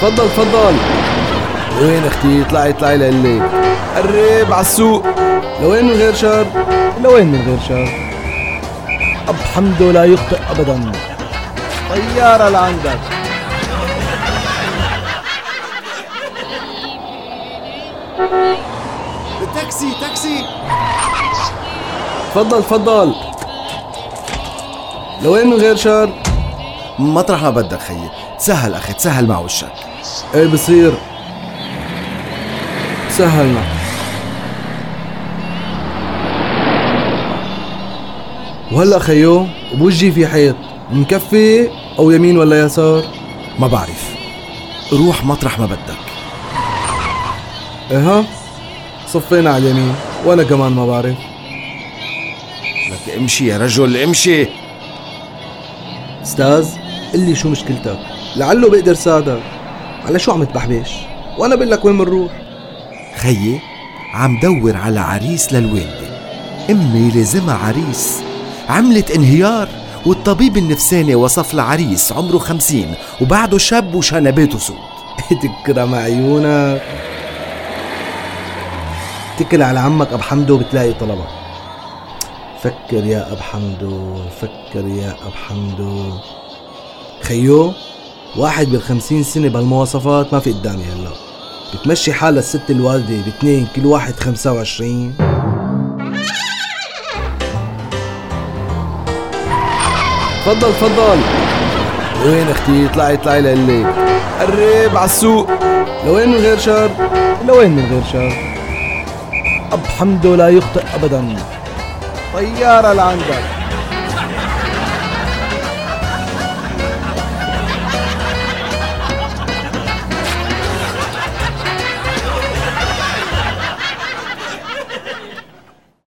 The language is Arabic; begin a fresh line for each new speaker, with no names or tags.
تفضل تفضل. لوين أختي؟ اطلعي اطلعي لقلك قرب على السوق. لوين من غير شر؟
لوين من غير شر؟ أب حمدو لا يخطئ أبدا.
طيارة لعندك.
تاكسي تاكسي.
تفضل تفضل. لوين من غير شر؟
مطرح ما بدك خيي. تسهل أخي تسهل مع وشك
إيه بصير؟ سهلنا وهلا خيو بوجهي في حيط مكفي أو يمين ولا يسار؟
ما بعرف. روح مطرح ما بدك.
إيه ها صفينا على اليمين وأنا كمان ما بعرف.
لك امشي يا رجل امشي.
أستاذ؟ قل لي شو مشكلتك؟ لعله بقدر ساعدك. على شو عم تبحبش؟ وأنا بقول لك وين بنروح
خيي عم دور على عريس للوالدة. أمي لازمها عريس. عملت انهيار والطبيب النفساني وصف لها عريس عمره خمسين وبعده شاب وشنباته سود.
تكرم عيونك. اتكل على عمك اب حمدو بتلاقي طلبك فكر يا اب حمدو فكر يا اب حمدو. خيو واحد بالخمسين سنة بالمواصفات ما في قدامي هلا. بتمشي حالها الست الوالدة باثنين كل واحد خمسة وعشرين. تفضل تفضل. وين أختي؟ اطلعي اطلعي لقلك قرب على السوق. لوين من غير شر
لوين من غير شر أب حمدو لا يخطئ أبدا.
طيارة لعندك.